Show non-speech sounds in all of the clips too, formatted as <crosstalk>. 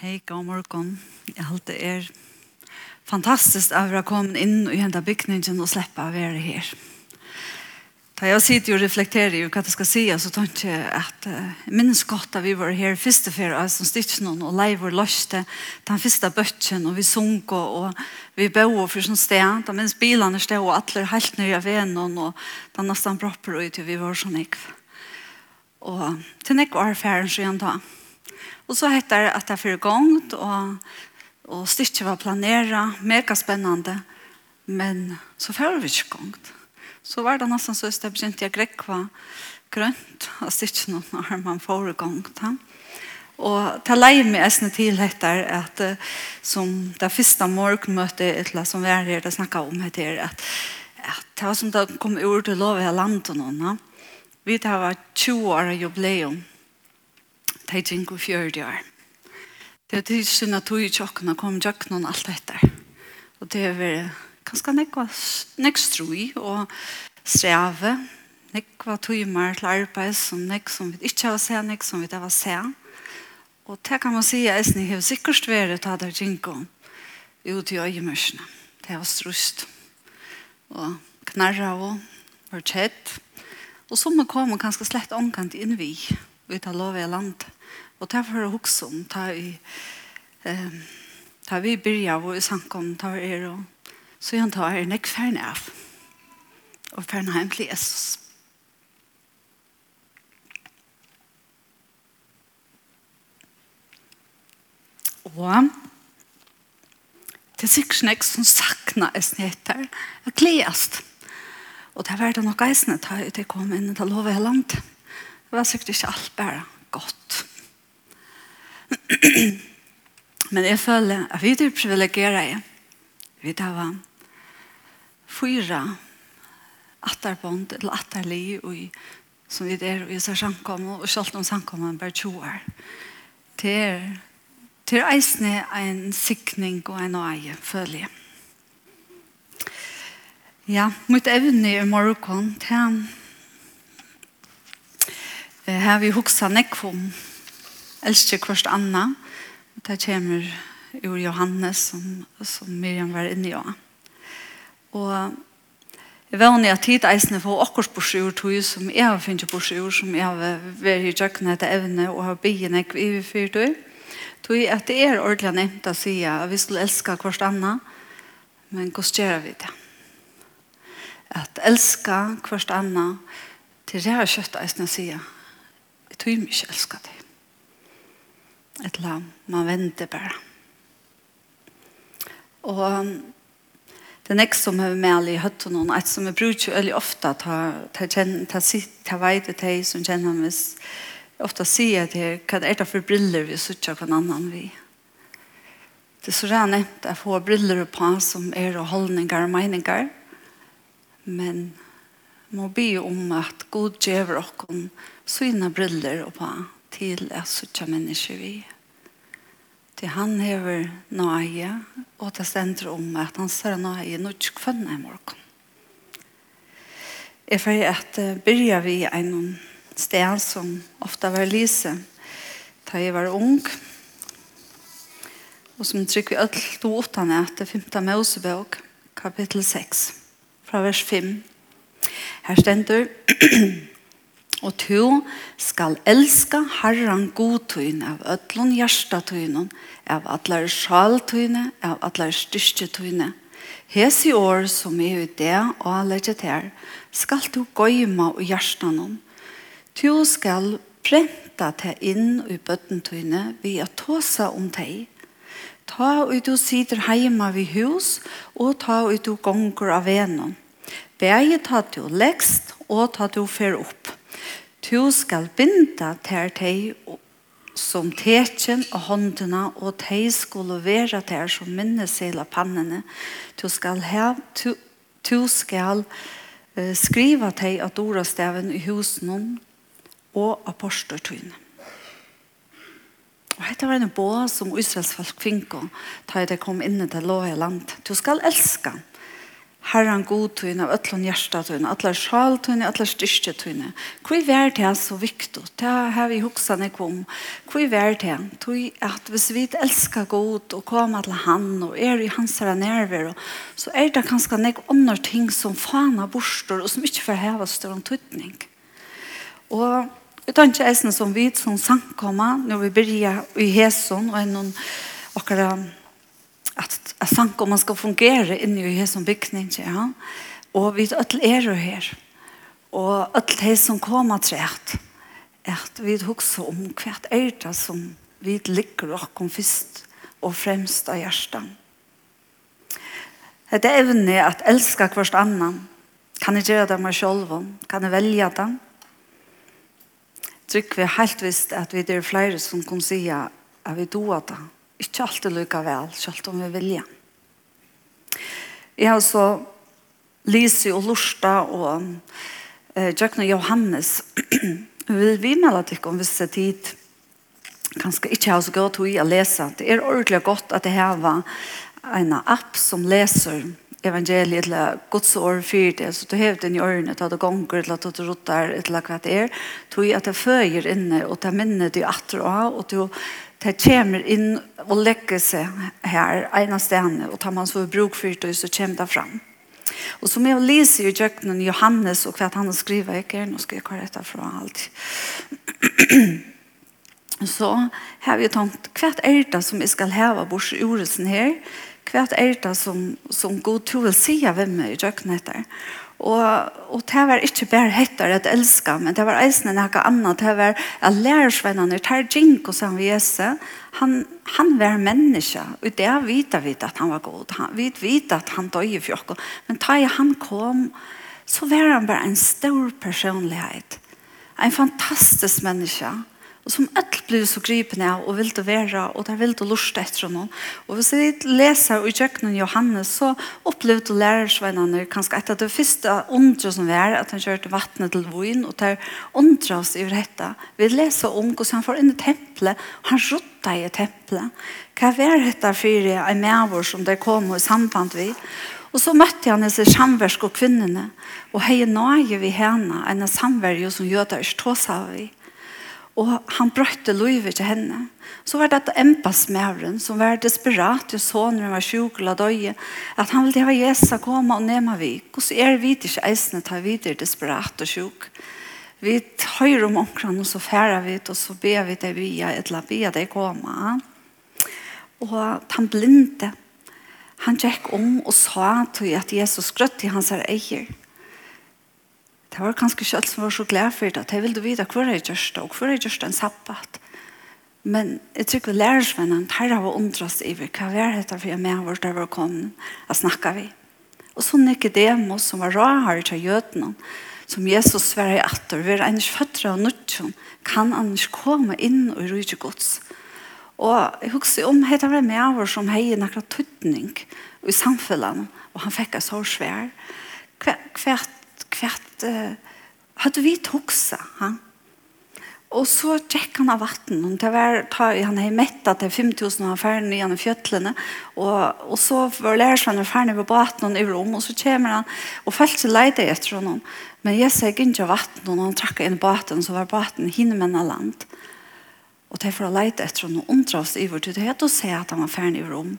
Hei, god morgen. Jeg halte det er fantastisk å være kommet inn og gjenta bygningen og slippe å være her. Da jeg sitter og reflekterer i hva det skal si, så tenker jeg at uh, minnes godt at vi var her første før, altså stikkene og leiv og løste, den første bøtjen, og vi sunk og, og vi bød for sånn sted, da minnes bilene stod og alle helt nye venen, og da nesten propper ut og vi var sånn ikke. Og til nekk var ferden så igjen da. Og så heter det at det er for gongt, og, og styrke var planera, mega spennende. Men så fyrir vi ikke gongt. Så var det nesten så jeg begynte jeg grekva grønt, og styrke noen når man fyrir gongt. Ja. Og ta leier meg eisne til heter at som det første morgenmøtet som vi er her, det snakket om heter at, at det var som det kom ur til lov i landet noen. noen. Vi tar var 20 år jubileum de gikk og fjørde år. Det er tidsen at tog i tjokkene kom tjokken og alt dette. Og det er vært ganske nekva strøy og streve, Nekva var tøymer til arbeid som nekk som vi ikke har sett, nekk som vi ikke har sett. Og det kan man si at jeg har sikkert vært ta der det gikk om ut i øyemørsene. Det var strust. Og knarra og var tjett. Og så må komme ganske slett omkant inn vi ut av lovet landet. Og det var det også om, da vi, eh, da vi byrja vår sankom, om det er og så han det er ekk ferne av. Og ferne hjem til Jesus. Og det er sikkert nek som sakna er snetter, og kleast. Og det var det nok eisene da jeg kom inn til lov i landet. Det var sikkert ikke alt bare godt. <clears throat> Men jeg føler at vi er privilegeret. Vi tar fyra atterbånd eller atterli og som vi er i så samkommet og selv om samkommet bare 20 år. Det er til eisne en sikning og en øye, føler jeg. Ja, mitt evne i morgen, det er her vi hoksa nekvom. Ja elsker kvart anna. Det kommer ur Johannes som, som Miriam var inne i. Og jeg vet at tid eisene får akkurat borsjord tog som jeg har finnet borsjord som jeg har vært i tjøkken etter evne og har byggen jeg i fyrt tog. Tog at det er ordentlig nevnt å si at vi skulle elske kvart anna men hvordan gjør vi det? At elske kvart anna til det har kjøtt eisene sier jeg tror jeg ikke elsker det Et eller. Man venter bare. Og det nekst som er med alle i høtten og et som er brukt veldig ofte ta vei til de som kjenner meg, hvis ofte sier til hva er det for briller vi sitter på en annen vi det er så rett er nevnt jeg får briller på som er og holdninger og meninger men må be om at god gjør dere syne briller på til at suttja mennesker vi. Til han hever nøye, og det stender om at han ser nøye norsk kvann i morgen. Jeg får at byrja vi en sted som ofte var lyse, da jeg var ung, og som trykker vi alt to åttene etter 5. Mosebøk, kapittel 6, fra vers 5. Her stender <clears throat> Og to skal elska Herren godtøyne av ødlån hjertetøyne, av atler sjaltøyne, av atler styrketøyne. Hes i år som er i det og anlegget her, skal du gøyma og hjertetøyne. Du skal prenta te inn i bøttentøyne ved å tåse om deg. Ta ut du sitter hjemme ved hus, og ta ut du gonger av venen. Begge ta du lekst, og ta du fer opp. Tu skal binda ter tei som teken og håndena, og tei skulle vera ter som minnesela pannene. Tu skal ha, tu, tu skal uh, skriva tei at orastaven i husen og apostortøyne. Og dette var en bå som Israels folk finko, da de kom inn til låge land. Du skal elska han. Herren god tøyne, av ætlån hjertet tøyne, ætlån sjal tøyne, ætlån styrke tøyne. Hvor er det så viktig? Det har vi hokset ikke om. Hvor er det? Tøy at hvis vi elsker god og kommer til han og er i hans her nerver, så er det kanskje noen andre ting som faner borster og som ikke får heve større tøytning. Og Jeg tar ikke eisen som vi som sankommer når vi begynner i Heson og er noen akkurat at, at samkomman skal fungere inni i hans bygning, ja. Og vi ødel er jo her. Og ødel hans som kommer til at, at vi husker om hvert er det som vi ligger og kom først og fremst av hjertet. Det er evne at elska hvert annan. Kan jeg gjøre det meg selv? Kan jeg velge det? Trykker vi helt visst at vi er flere som kan si at vi doer det ikke alltid lykke vel, selv om vi vilja. Jeg har så Lise og Lorsta og eh, Jøkne Johannes. <clears throat> vi vil at til om visse tid kanskje ikke har så godt å lese. Det er ordentlig godt at det her var en app som leser evangeliet eller Guds år för det så du hävde i öronen att det gånger eller att du rotar eller hva det är tog att det föjer inne och det minnet du atter av och du det kommer inn og legger seg her, ene av stedene, og tar man så bruk for det, så kommer det fram. Og som jeg leser i kjøkkenen Johannes, og hva han skriver, ikke, nå skal jeg kjøre dette fra alt. så har vi tenkt, hva er det som jeg skal heve bort i ordelsen her? Hva er det som, som god to vil si av hvem i kjøkkenen etter? Og, og det var ikke bare hettere at elska, men det var eisen noe annet. Det var at lærersvennerne, det er Jinko som vi gjør han, han var menneske. Og det vet vi at han var god. Han, vi vet at han døg i oss. Men da han kom, så var han bare en stor personlighet. En fantastisk menneske og som alt blir så gripende av og vil det være, och det vil det lusta efter noen. Och hvis vi leser i kjøkkenen Johannes så upplevde lärarsvennerne kanskje etter det första undret som var at han kjørte vattnet til voin og där oss i detta. Vi läser om hvordan han får in i tempelet, og han rådde i tempelet. Hva var detta för en människor som det kom i samband vi? Og så møtte han disse samversk og kvinnene, og hei nøye vi henne, en samverje som gjør det ikke tås av vi. Og han brøtte livet til henne. Så var det et empasmæren som var desperat til sonen hun var sjuk eller døye, at han ville ha Jesa komme og nema vi. Hvordan er vi ikke eisene tar videre desperat og sjuk? Vi tar om omkran og så færer vi og så ber vi det via et la bia det komme. Og han blinde, han gikk om og sa til at Jesus grøtt i hans eier. Det var kanskje ikke alt som var så glad for det. Jeg ville vite hva jeg gjør det, og hva jeg gjør det en sabbat. Men jeg tror ikke lærer her har vi undret i hva er dette for jeg med hvor det var kommet, og snakket vi. Og så Nicodemus, som var rar til jødene, som Jesus sverre i atter, vi er ennig føtter av nødtjen, kan han ikke komme inn og rydde gods. Og jeg husker om hette var med over som heier noen tøtning i samfunnet, og han fikk en så svær. Hvert kvart uh, hadde vi toksa ha? Og så tjekk han av vatten. Og det var, ta, han har mettet til 5.000 av ferden gjennom fjøtlene. Og, og så var lærersvannet ferden ved baten og over om. Og så kommer han og følte seg leide etter honom. Men jeg sier ikke av vatten. Og han trakk inn baten, så var baten hinne med en land. Og det for å leide etter honom og undre oss i vårt tid. Det å se at han var ferden i rom,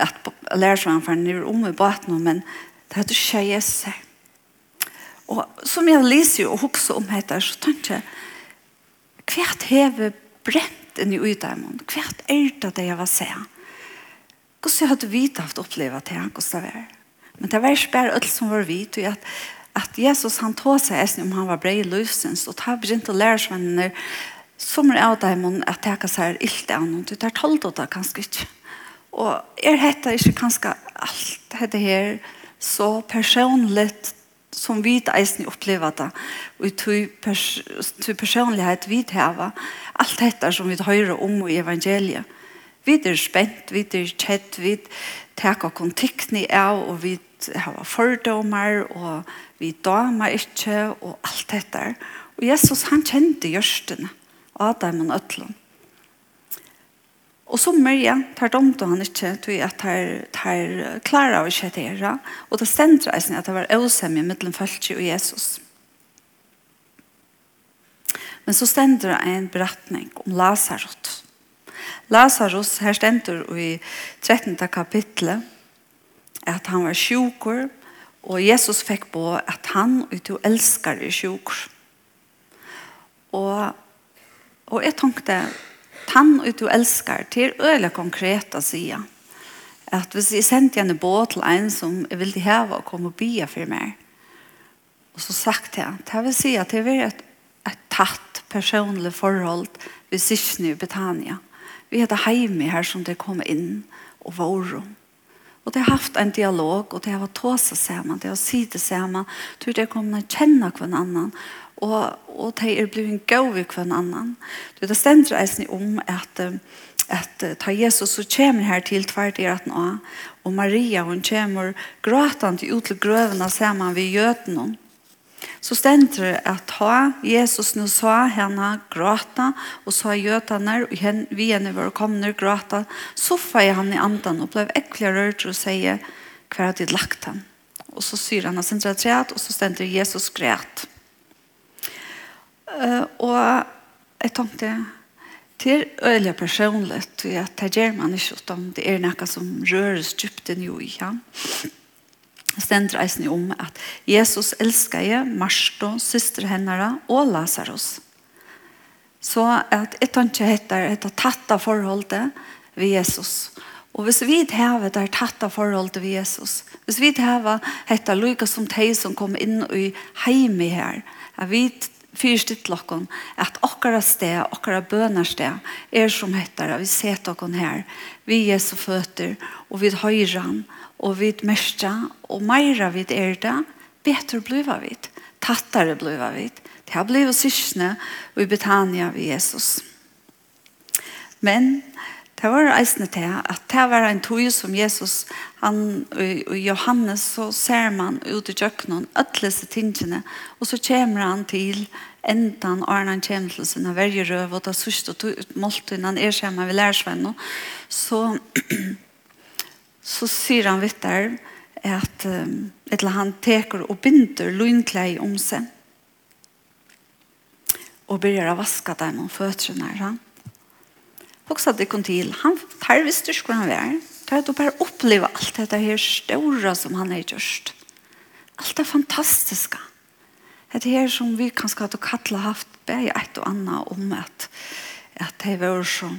At lærersvannet ferden i rom i baten. Men det hadde ikke jeg sett. Og som jeg leser og hokser om dette, så tenker jeg, hvert heve brent inn i utarmen, hvert er det det jeg var se. Hvordan hadde vi haft opplevd det, hvordan det var. Men det var ikke bare alt som var vidt, og at, at Jesus han tog seg eisen om han var bred i løsens, og det begynte å lære seg som er av dem at det kan seg ilt av noen, det er tolv det kanskje ikke. Og er dette ikke kanskje alt dette her så personligt som vi eisen opplever det, og i tog, pers tog personlighet vi hever, alt dette som vi hører om i evangeliet. Vi er spent, vi er kjett, vi tar kontiktene av, og vi har fordommer, og vi damer ikke, og alt dette. Og Jesus, han kjente gjørstene, Adam og Øtlund. Og så mye tar de til han ikke, til at han tar klare av å det. Og det stendte jeg at det var øvsem i midten følge og Jesus. Men så stender jeg en beretning om Lazarus. Lazarus, her stender i 13. kapitlet, at han var sjukker, og Jesus fikk på at han og du elsker er sjukker. Og, og jeg tenkte, tann ut du elskar, til øyla konkret å si. At hvis jeg sendte henne båt til en som jeg ville heve og komme og bya for meg, og så sagt jeg, det vil si at det er et, et tatt personlig forhold ved Sysne i Betania. Vi heter heime her som det kom inn og var oro. Og det har haft en dialog, og det har vært tåse sammen, det har sitte sammen, tror det kommer å kjenne hver annen, og, og de er blevet gav i hver annan. Du, det stender eisen om at, at ta Jesus så kommer her til tvert i at nå, og Maria hun kommer gråtande ut til grøvene sammen ved gjøtene. Så stender det at ha Jesus nu sa henne gråta, og sa gjøtene, og hen, vi henne var kommende gråta, så får han i andan og ble ekkelig rørt og sier hver at lagt han. Og så syr han, han sender og så stender Jesus græt. Uh, og jeg tenkte til øyelig personlig til at det gjør man ikke om det er noe som røres dypt inn i ja. Stendt reisen om at Jesus elsker jeg, Marsto, syster hennere og Lazarus. Så at jeg tenkte heter et tatt av forholdet ved Jesus. Og hvis vi har det tatt av forholdet ved Jesus, hvis vi har heter lykke som de som kom inn i heime her, at vi fyrstitt lokken, at okkara sted, okkara bønar sted, er som hettar, vi set okken her, vi er så føtter, og vi høyran, og vi mestra, og meira vi er det, betur bliva vi, tattare bliva vi. Det har blivit syskne, og i Betania vi Jesus. Men, Det var eisende til at det var en tog som Jesus han, og Johannes så ser man ut i kjøkkenen øtlese tingene og så kommer han til endan og han kommer til sin vergerøv og det sørste måltiden han er sammen ved lærersvennen så <clears throat> så sier han vidt der at eller han teker og binder løgnklei om seg og begynner å vaske dem om føttene her. Hugsa det kom til. Han tar visst du skulle han det Tar du bare oppleve alt dette her store som han har gjort. Alt det fantastiske. Det her som vi kanskje hadde kattlet haft bare et og annet om at, at det var så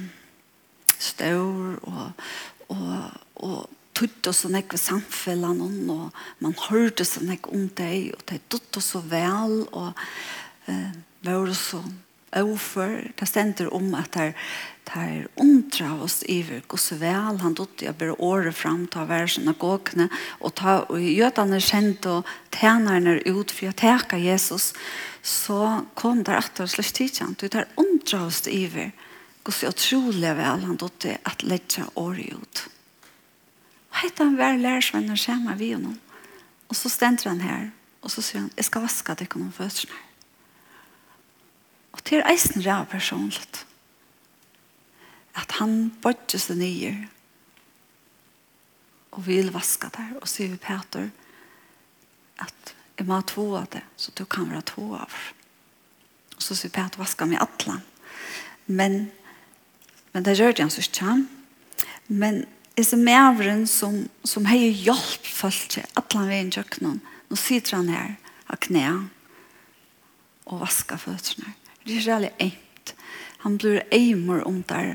stor og, og, og tutt og sånn ikke samfunnet og man hørte sånn ikke om deg og det tutt og så vel og eh, var så overfor. Det stender om at det tar undra oss i iver så vel han dotter jeg bare året å være sånne gåkene og ta og jødene kjent og tjenerne ut for å teke Jesus så kom der at det slags tidskjent du tar undra oss iver så utrolig vel han dotter at lette året ut og hette han hver lærersvenner kommer vi honom og så stender han her og så sier han jeg skal vaska deg om fødselen her Og til eisen ræv personligt. At han bodde seg nye og vil vaske der og sier vi Peter at jeg må ha to av det så du kan være to av og så sier Peter vaske meg atlan men men det rørte han så ikke men er så mævren som, som har hjulpet folk til atlan veien kjøkkenen nå sitter han her av knæ og vasker føttene Det er særlig eimt. Han blir eimer om der.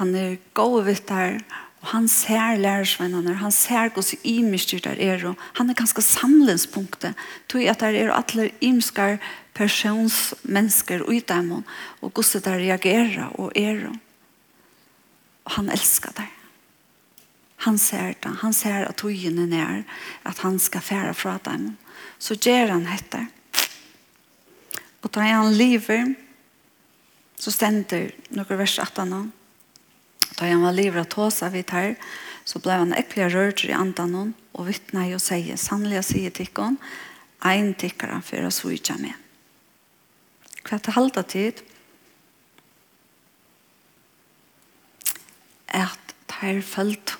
Han er gåvitt der. Og han ser lærersvennerne. Han ser hos imiskyr der er. Og han er ganske samlingspunktet. Tog at der er alle imskar personsmennesker ut dem. Og hvordan der reagerer og er. Og han elsker deg. Han ser det. Han ser at togene er nær. At han skal fære fra dem. Så gjør han etter. Og da han lever, så stender noen vers 18. Da han var lever av tåsa vidt her, så ble han ekkelig rørt i andan og vittne og sier, sannelig sier tikkene, ein tikkere for å svitja med. Hva til halda tid? At det er følt.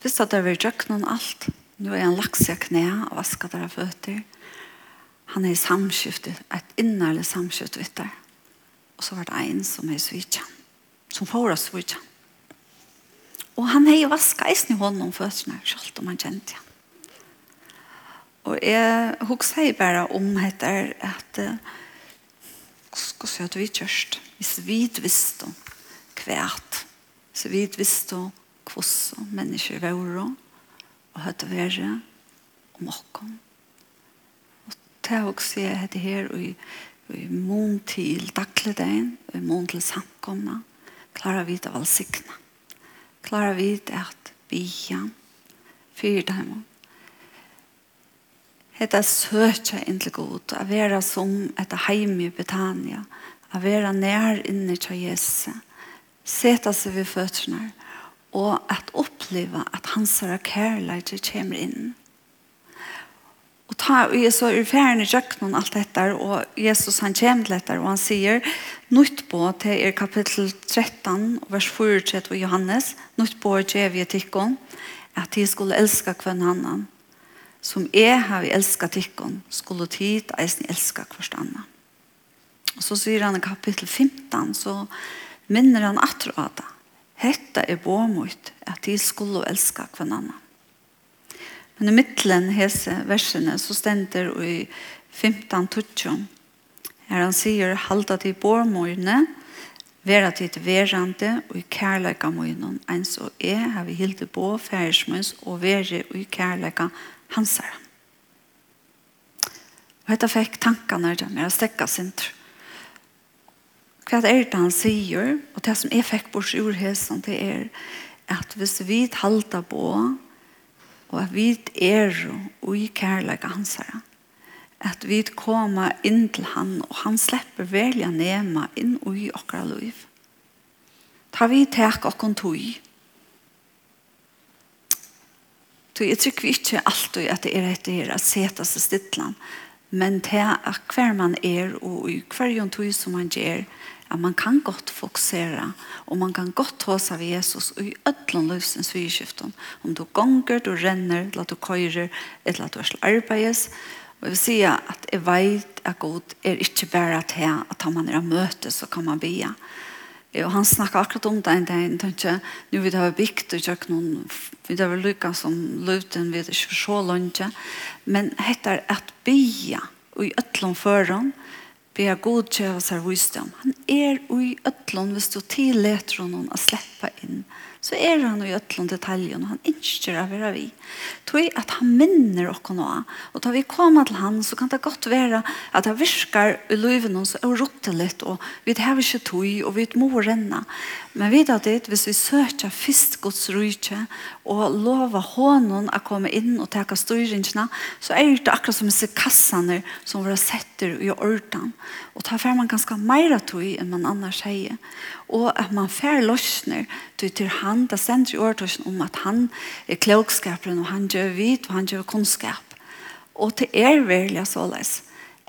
Hvis det er vi alt, nå er han lagt seg knæ og vasket der føtter, han er i samskiftet, et innerlig samskift vet der. Og så var det en som er svitja, som får oss svitja. Og han er i vaska eisen i hånden om fødselen, selv om han kjente han. Og jeg husker bare om heter at skal se at vi kjørst, hvis vi visste kvært, så vi visste hvordan mennesker var og hørte være om åkken det og se dette her og i, i mån til dagligdagen og i mån til samkomna klarer vi det valsikna klarer vi det at vi igjen fyrer dem Hetta søkja inntil god, a vera som et heim i Betania, a vera nær inne til Jesus, seta seg ved føttene, og at oppleva at hans kærleik kommer inn, Og ta, og jeg så er ferdig i kjøkkenen alt dette, og Jesus han kommer til dette, og han sier, nytt på til er kapittel 13, vers 4 og Johannes, nytt på er vi i tikkene, at de skulle elske hver annen. Som jeg har vi elsket tikkene, skulle tid eisen elske hver annen. Og så sier han i kapittel 15, så minner han at av det. Hette er båmut, at de skulle elske hvem annen. Men i midtelen hese versene så stender i 15-20. Her han sier, halda til bormorne, vera til verande og i kærleika munnen, ens og jeg har vi hilde på færesmøns og vere og i kærleika hansara. Og dette fikk tankene der med å stekke sin tro. Hva er det han sier, og det som jeg fikk bort ur det er at hvis vi halda på og at vi er og i kærleika hans herre at vi kommer inn til han og han slipper velja nema inn og i okra liv ta vi tek og kontoi. Så jeg tror vi ikke alltid at det er etter her at seta seg stittelen, men til hver man er og i hver jo tog som man gjør, at man kan godt fokusere, og man kan godt ta seg ved Jesus og i ødelen løsens vidskiften. Om du gonger, du renner, eller du køyrer, eller at du er til arbeids. Og jeg vil si at jeg vet at god er ikke bare at her, at man er møte, så kan man be. Og han snakket akkurat om det en dag, Han tenkte, nå vil det være viktig, jeg noen, vi det være lykke som løten, vi det ikke for så langt, men dette er at be, og i ødlån føren, be a god tjeva seg visdom. Han er i øtlån hvis du tilleter honom å slippe inn. Så er han i øtlån detaljen, og han innskjer av hver vi. Tøy at han minner oss noe. Og da vi kommer til han, så kan det godt være at det virker i løven hans og råttet litt, og vi har ikke tøy, og vi må renne. Men vi vet det, hvis vi søker først Guds rydde og lover hånden å komme inn og ta styringene, så er det akkurat som disse kassene som vi har sett i orden. Og ta fer man ganske mer tog enn man annars sier. Og at man fer løsner til, til han, det sender i ordtøsjen om at han er klokskaperen, og han gjør vit og han gjør kunnskap. Og til er veldig såleis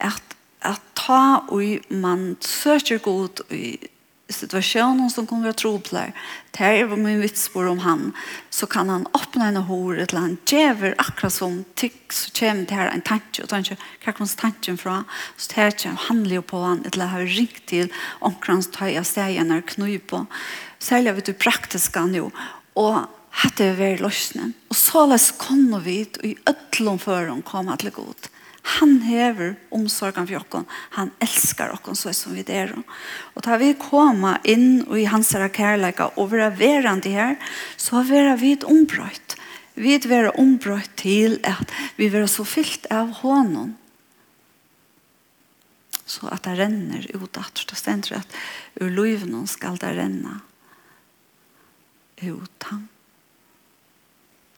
at, at ta og man søker god og situationen som kommer att troplar. Det er var min vitspår om han. Så kan han öppna en hår ett land. djever akkurat som tykk, så kommer det här en tanke. Och tanke, hva kommer tanken från? Så det her kommer handla på han. eller land har ringt till omkrans ta jag stägen när knøy på. Særlig vet du praktiska nu. Och hade vi varit lösningen. Och så løs kommer vi og i ötlom för dem kom att lägga. Han hever omsorgen for oss. Han elsker oss så som vi er. Og da vi kommer inn i hans kærleika og vera verande her, så vera vi et ombrøyt. Vi vera ombrøyt til at vi vera så fyllt av hånden. Så at det renner ut at det stender at ur løyvnen skal det renne ut han.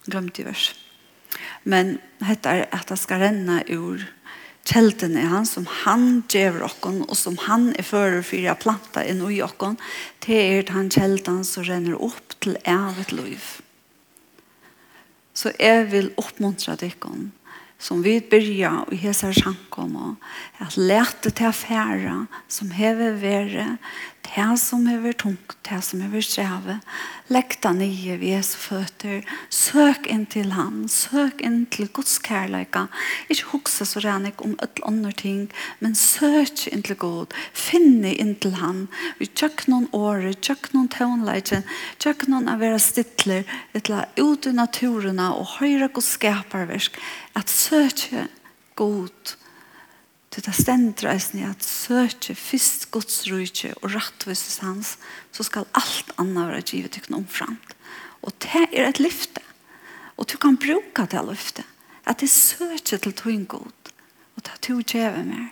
Glömt i verset. Men dette er at det skal renne ur kjelten i han som han gjør okken og som han er fører for å plante inn i okken til er han kjelten som renner opp til evigt liv. Så jeg vil oppmuntre dere som vi byrja og hesa sjankom og at lete til affæra som hever vere Det som er vært tungt, det som er vært streve, legg deg nye ved Jesu føtter, søk inn til ham, søk inn til Guds kærleika. Ikke hukse så rennig om et eller ting, men søk inn til God, finne inn til ham. Vi tjøk noen året, tjøk noen tøvnleitjen, tjøk noen av vera stittler, etla ut i naturen og høyre Guds skaparversk, at søk God, Til det stender eisen i at søke først Guds rydde og rettvises hans, så skal alt annet være givet til noen frem. Og det er et lyfte. Og du kan bruke det lyfte. At det søker til tog god. Og det er to djeve mer.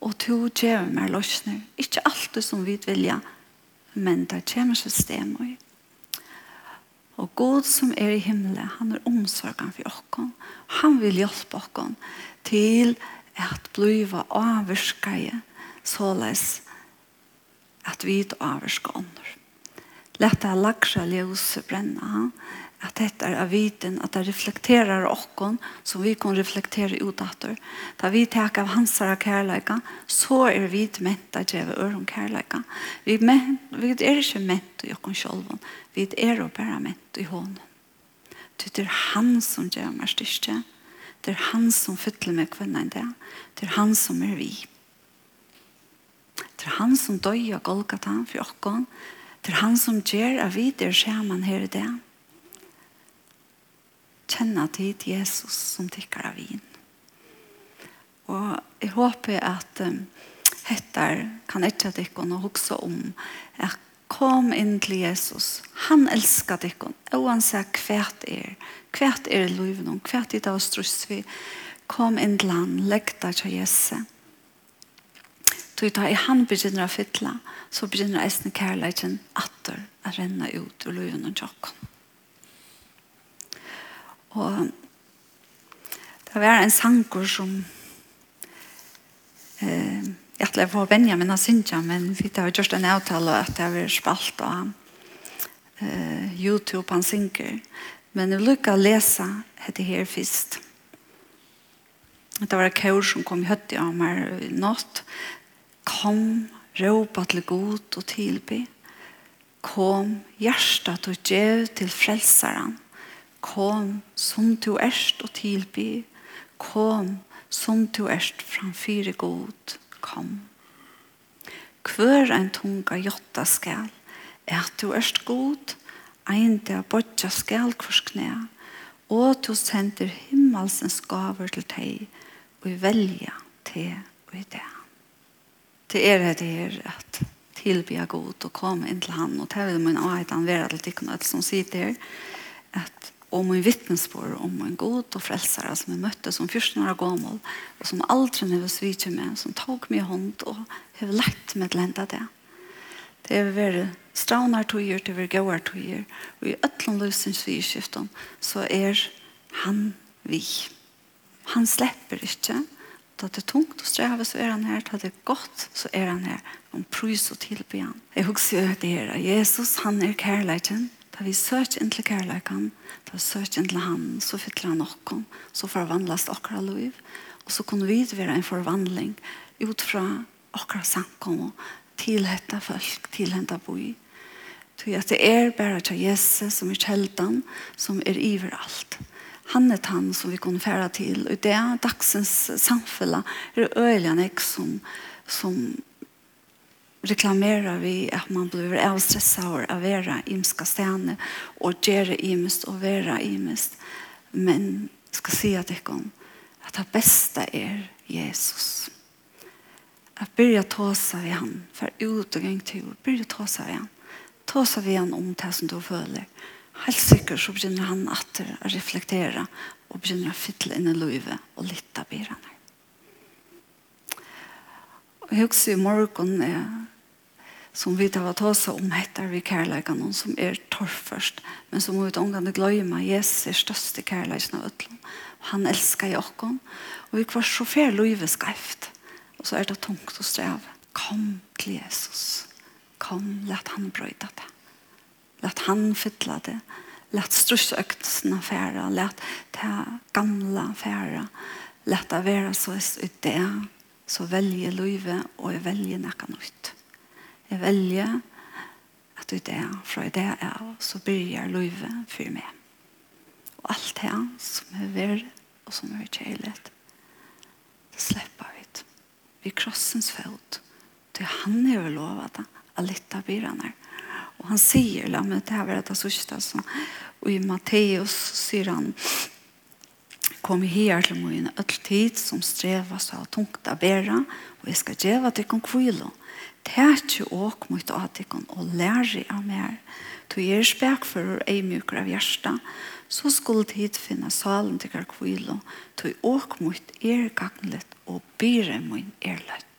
Og to djeve mer løsner. Ikke alt det som vi vilja, men det kommer system og Og God som er i himmelen, han er omsorgen for oss. Han vil hjelpe oss til at bliva avvirskaje såleis at vi avvirska ånder. Letta lagsja ljus brenna, at dette er av viten, at det reflekterar okkon, som vi kan reflektere utdatter. Da vi tek av hans kærleika, så er vi menta djeve om kærleika. Vi, men, vi er ikke ment i okkon sjolvon, vi er jo bare ment i hånden. Det er han som gjør meg styrke, Det er han som fyller med kvinna enn det. Det er han som er vi. Det er han som døg av Golgata for åkken. Det er han som gjør av vi der skjermen her i det. Kjenne tid Jesus som tykker av vin. Og jeg håper at um, hettar kan ikke at jeg kan huske om at kom inn til Jesus. Han elsker dykkan, og han sier hvert er, hvert er livet noen, hvert er det av struss vi. Kom inn til han, legg deg til Jesus. Så da i han begynner å fytle, så begynner eisen kærleikken atter å renne ut og løven og tjokken. Og det var en sanger som eh, jeg tror jeg får Benjamin og Sintja, men vi har gjort en avtale at jeg vil spalt av uh, YouTube han synker. Men jeg lukka å lese dette her først. Det var en kjør som kom i høtt av meg i natt. Kom, råpa til god og tilby. Kom, hjertet og djev til frelseren. Kom, som du erst og tilby. Kom, som du erst framfyre god kom. Kvør ein tunga jotta skal, er du erst god, ein der bodja skal kvorskne, og du sender himmelsens gaver til deg, og velja til og i det. Det er det her at tilbya god og komme inn til han, og det vil min avheten være til tikkene som sitter her, at og min vittnesbord om en god og frelsere som jeg møtte som 14 år gammel og som aldri nødde svitje med som tok meg i hånd og har lagt meg til enda det. Det er vært straunar togjer til vi gauar togjer, og i øtlen løsens vi så er han vi. Han slipper ikke. Da det er tungt og streve så er han her. Da det er godt så er han her. Om prøys og tilbyen jeg husker jo det her Jesus han er kærleikken Da vi søker inn til kærleikken, da vi søker inn til han, så fyller han okken, så forvandles akkurat liv, og så kunne vi være en forvandling ut fra akkurat samkommet til dette folk, til dette boi. Så det er bare til Jesus som er kjeldan, som er iveralt. Han er han som vi kunne fære til. Og det er dagsens samfunn er øyelig som, som reklamera vi at man blir avstressad av å være imska stene og gjøre imest og være imest. Men skal si at det kom at det beste er Jesus. At byrja ta seg ved han, for ut og gang til, byrja ta seg ved han. Ta seg ved han om det som du føler. Helt sikkert så begynner han at å reflektera og begynner å fylla inn i livet og lita byrene. Og jeg husker i morgen, eh, som vi tar ta oss om heter vi kärleken någon som är torrförst men som ut omgående glömma Jesus är störste kärleken av ödlan han älskar i åkon och vi kvar så fel livet skäft och så är det tungt och sträv kom till Jesus. Kom, låt han bröjda det. Låt han fylla det. Lät strusöktelserna färra låt det gamla färra lät det vara så i det. Så väljer livet och väljer näka nytt Jeg velger at du det, fra det er, så begynner livet for meg. Og alt det som er verre og som er kjærlighet, det slipper vi ut. Vi krossens fot, til han er jo lovet det, av litt av byrene. Og han sier, la meg til å være det sørste, og i Matteus sier han, kom her til min, all tid som strever så tungt av bæra, og jeg skal gjøre til kong kvillen Tætje åk mot atikken og lære av mer. Du er spekfører ei mykere av hjersta, så skulle tid finne salen til kvillo. Du åk mot er gagnlet og byre min erløtt.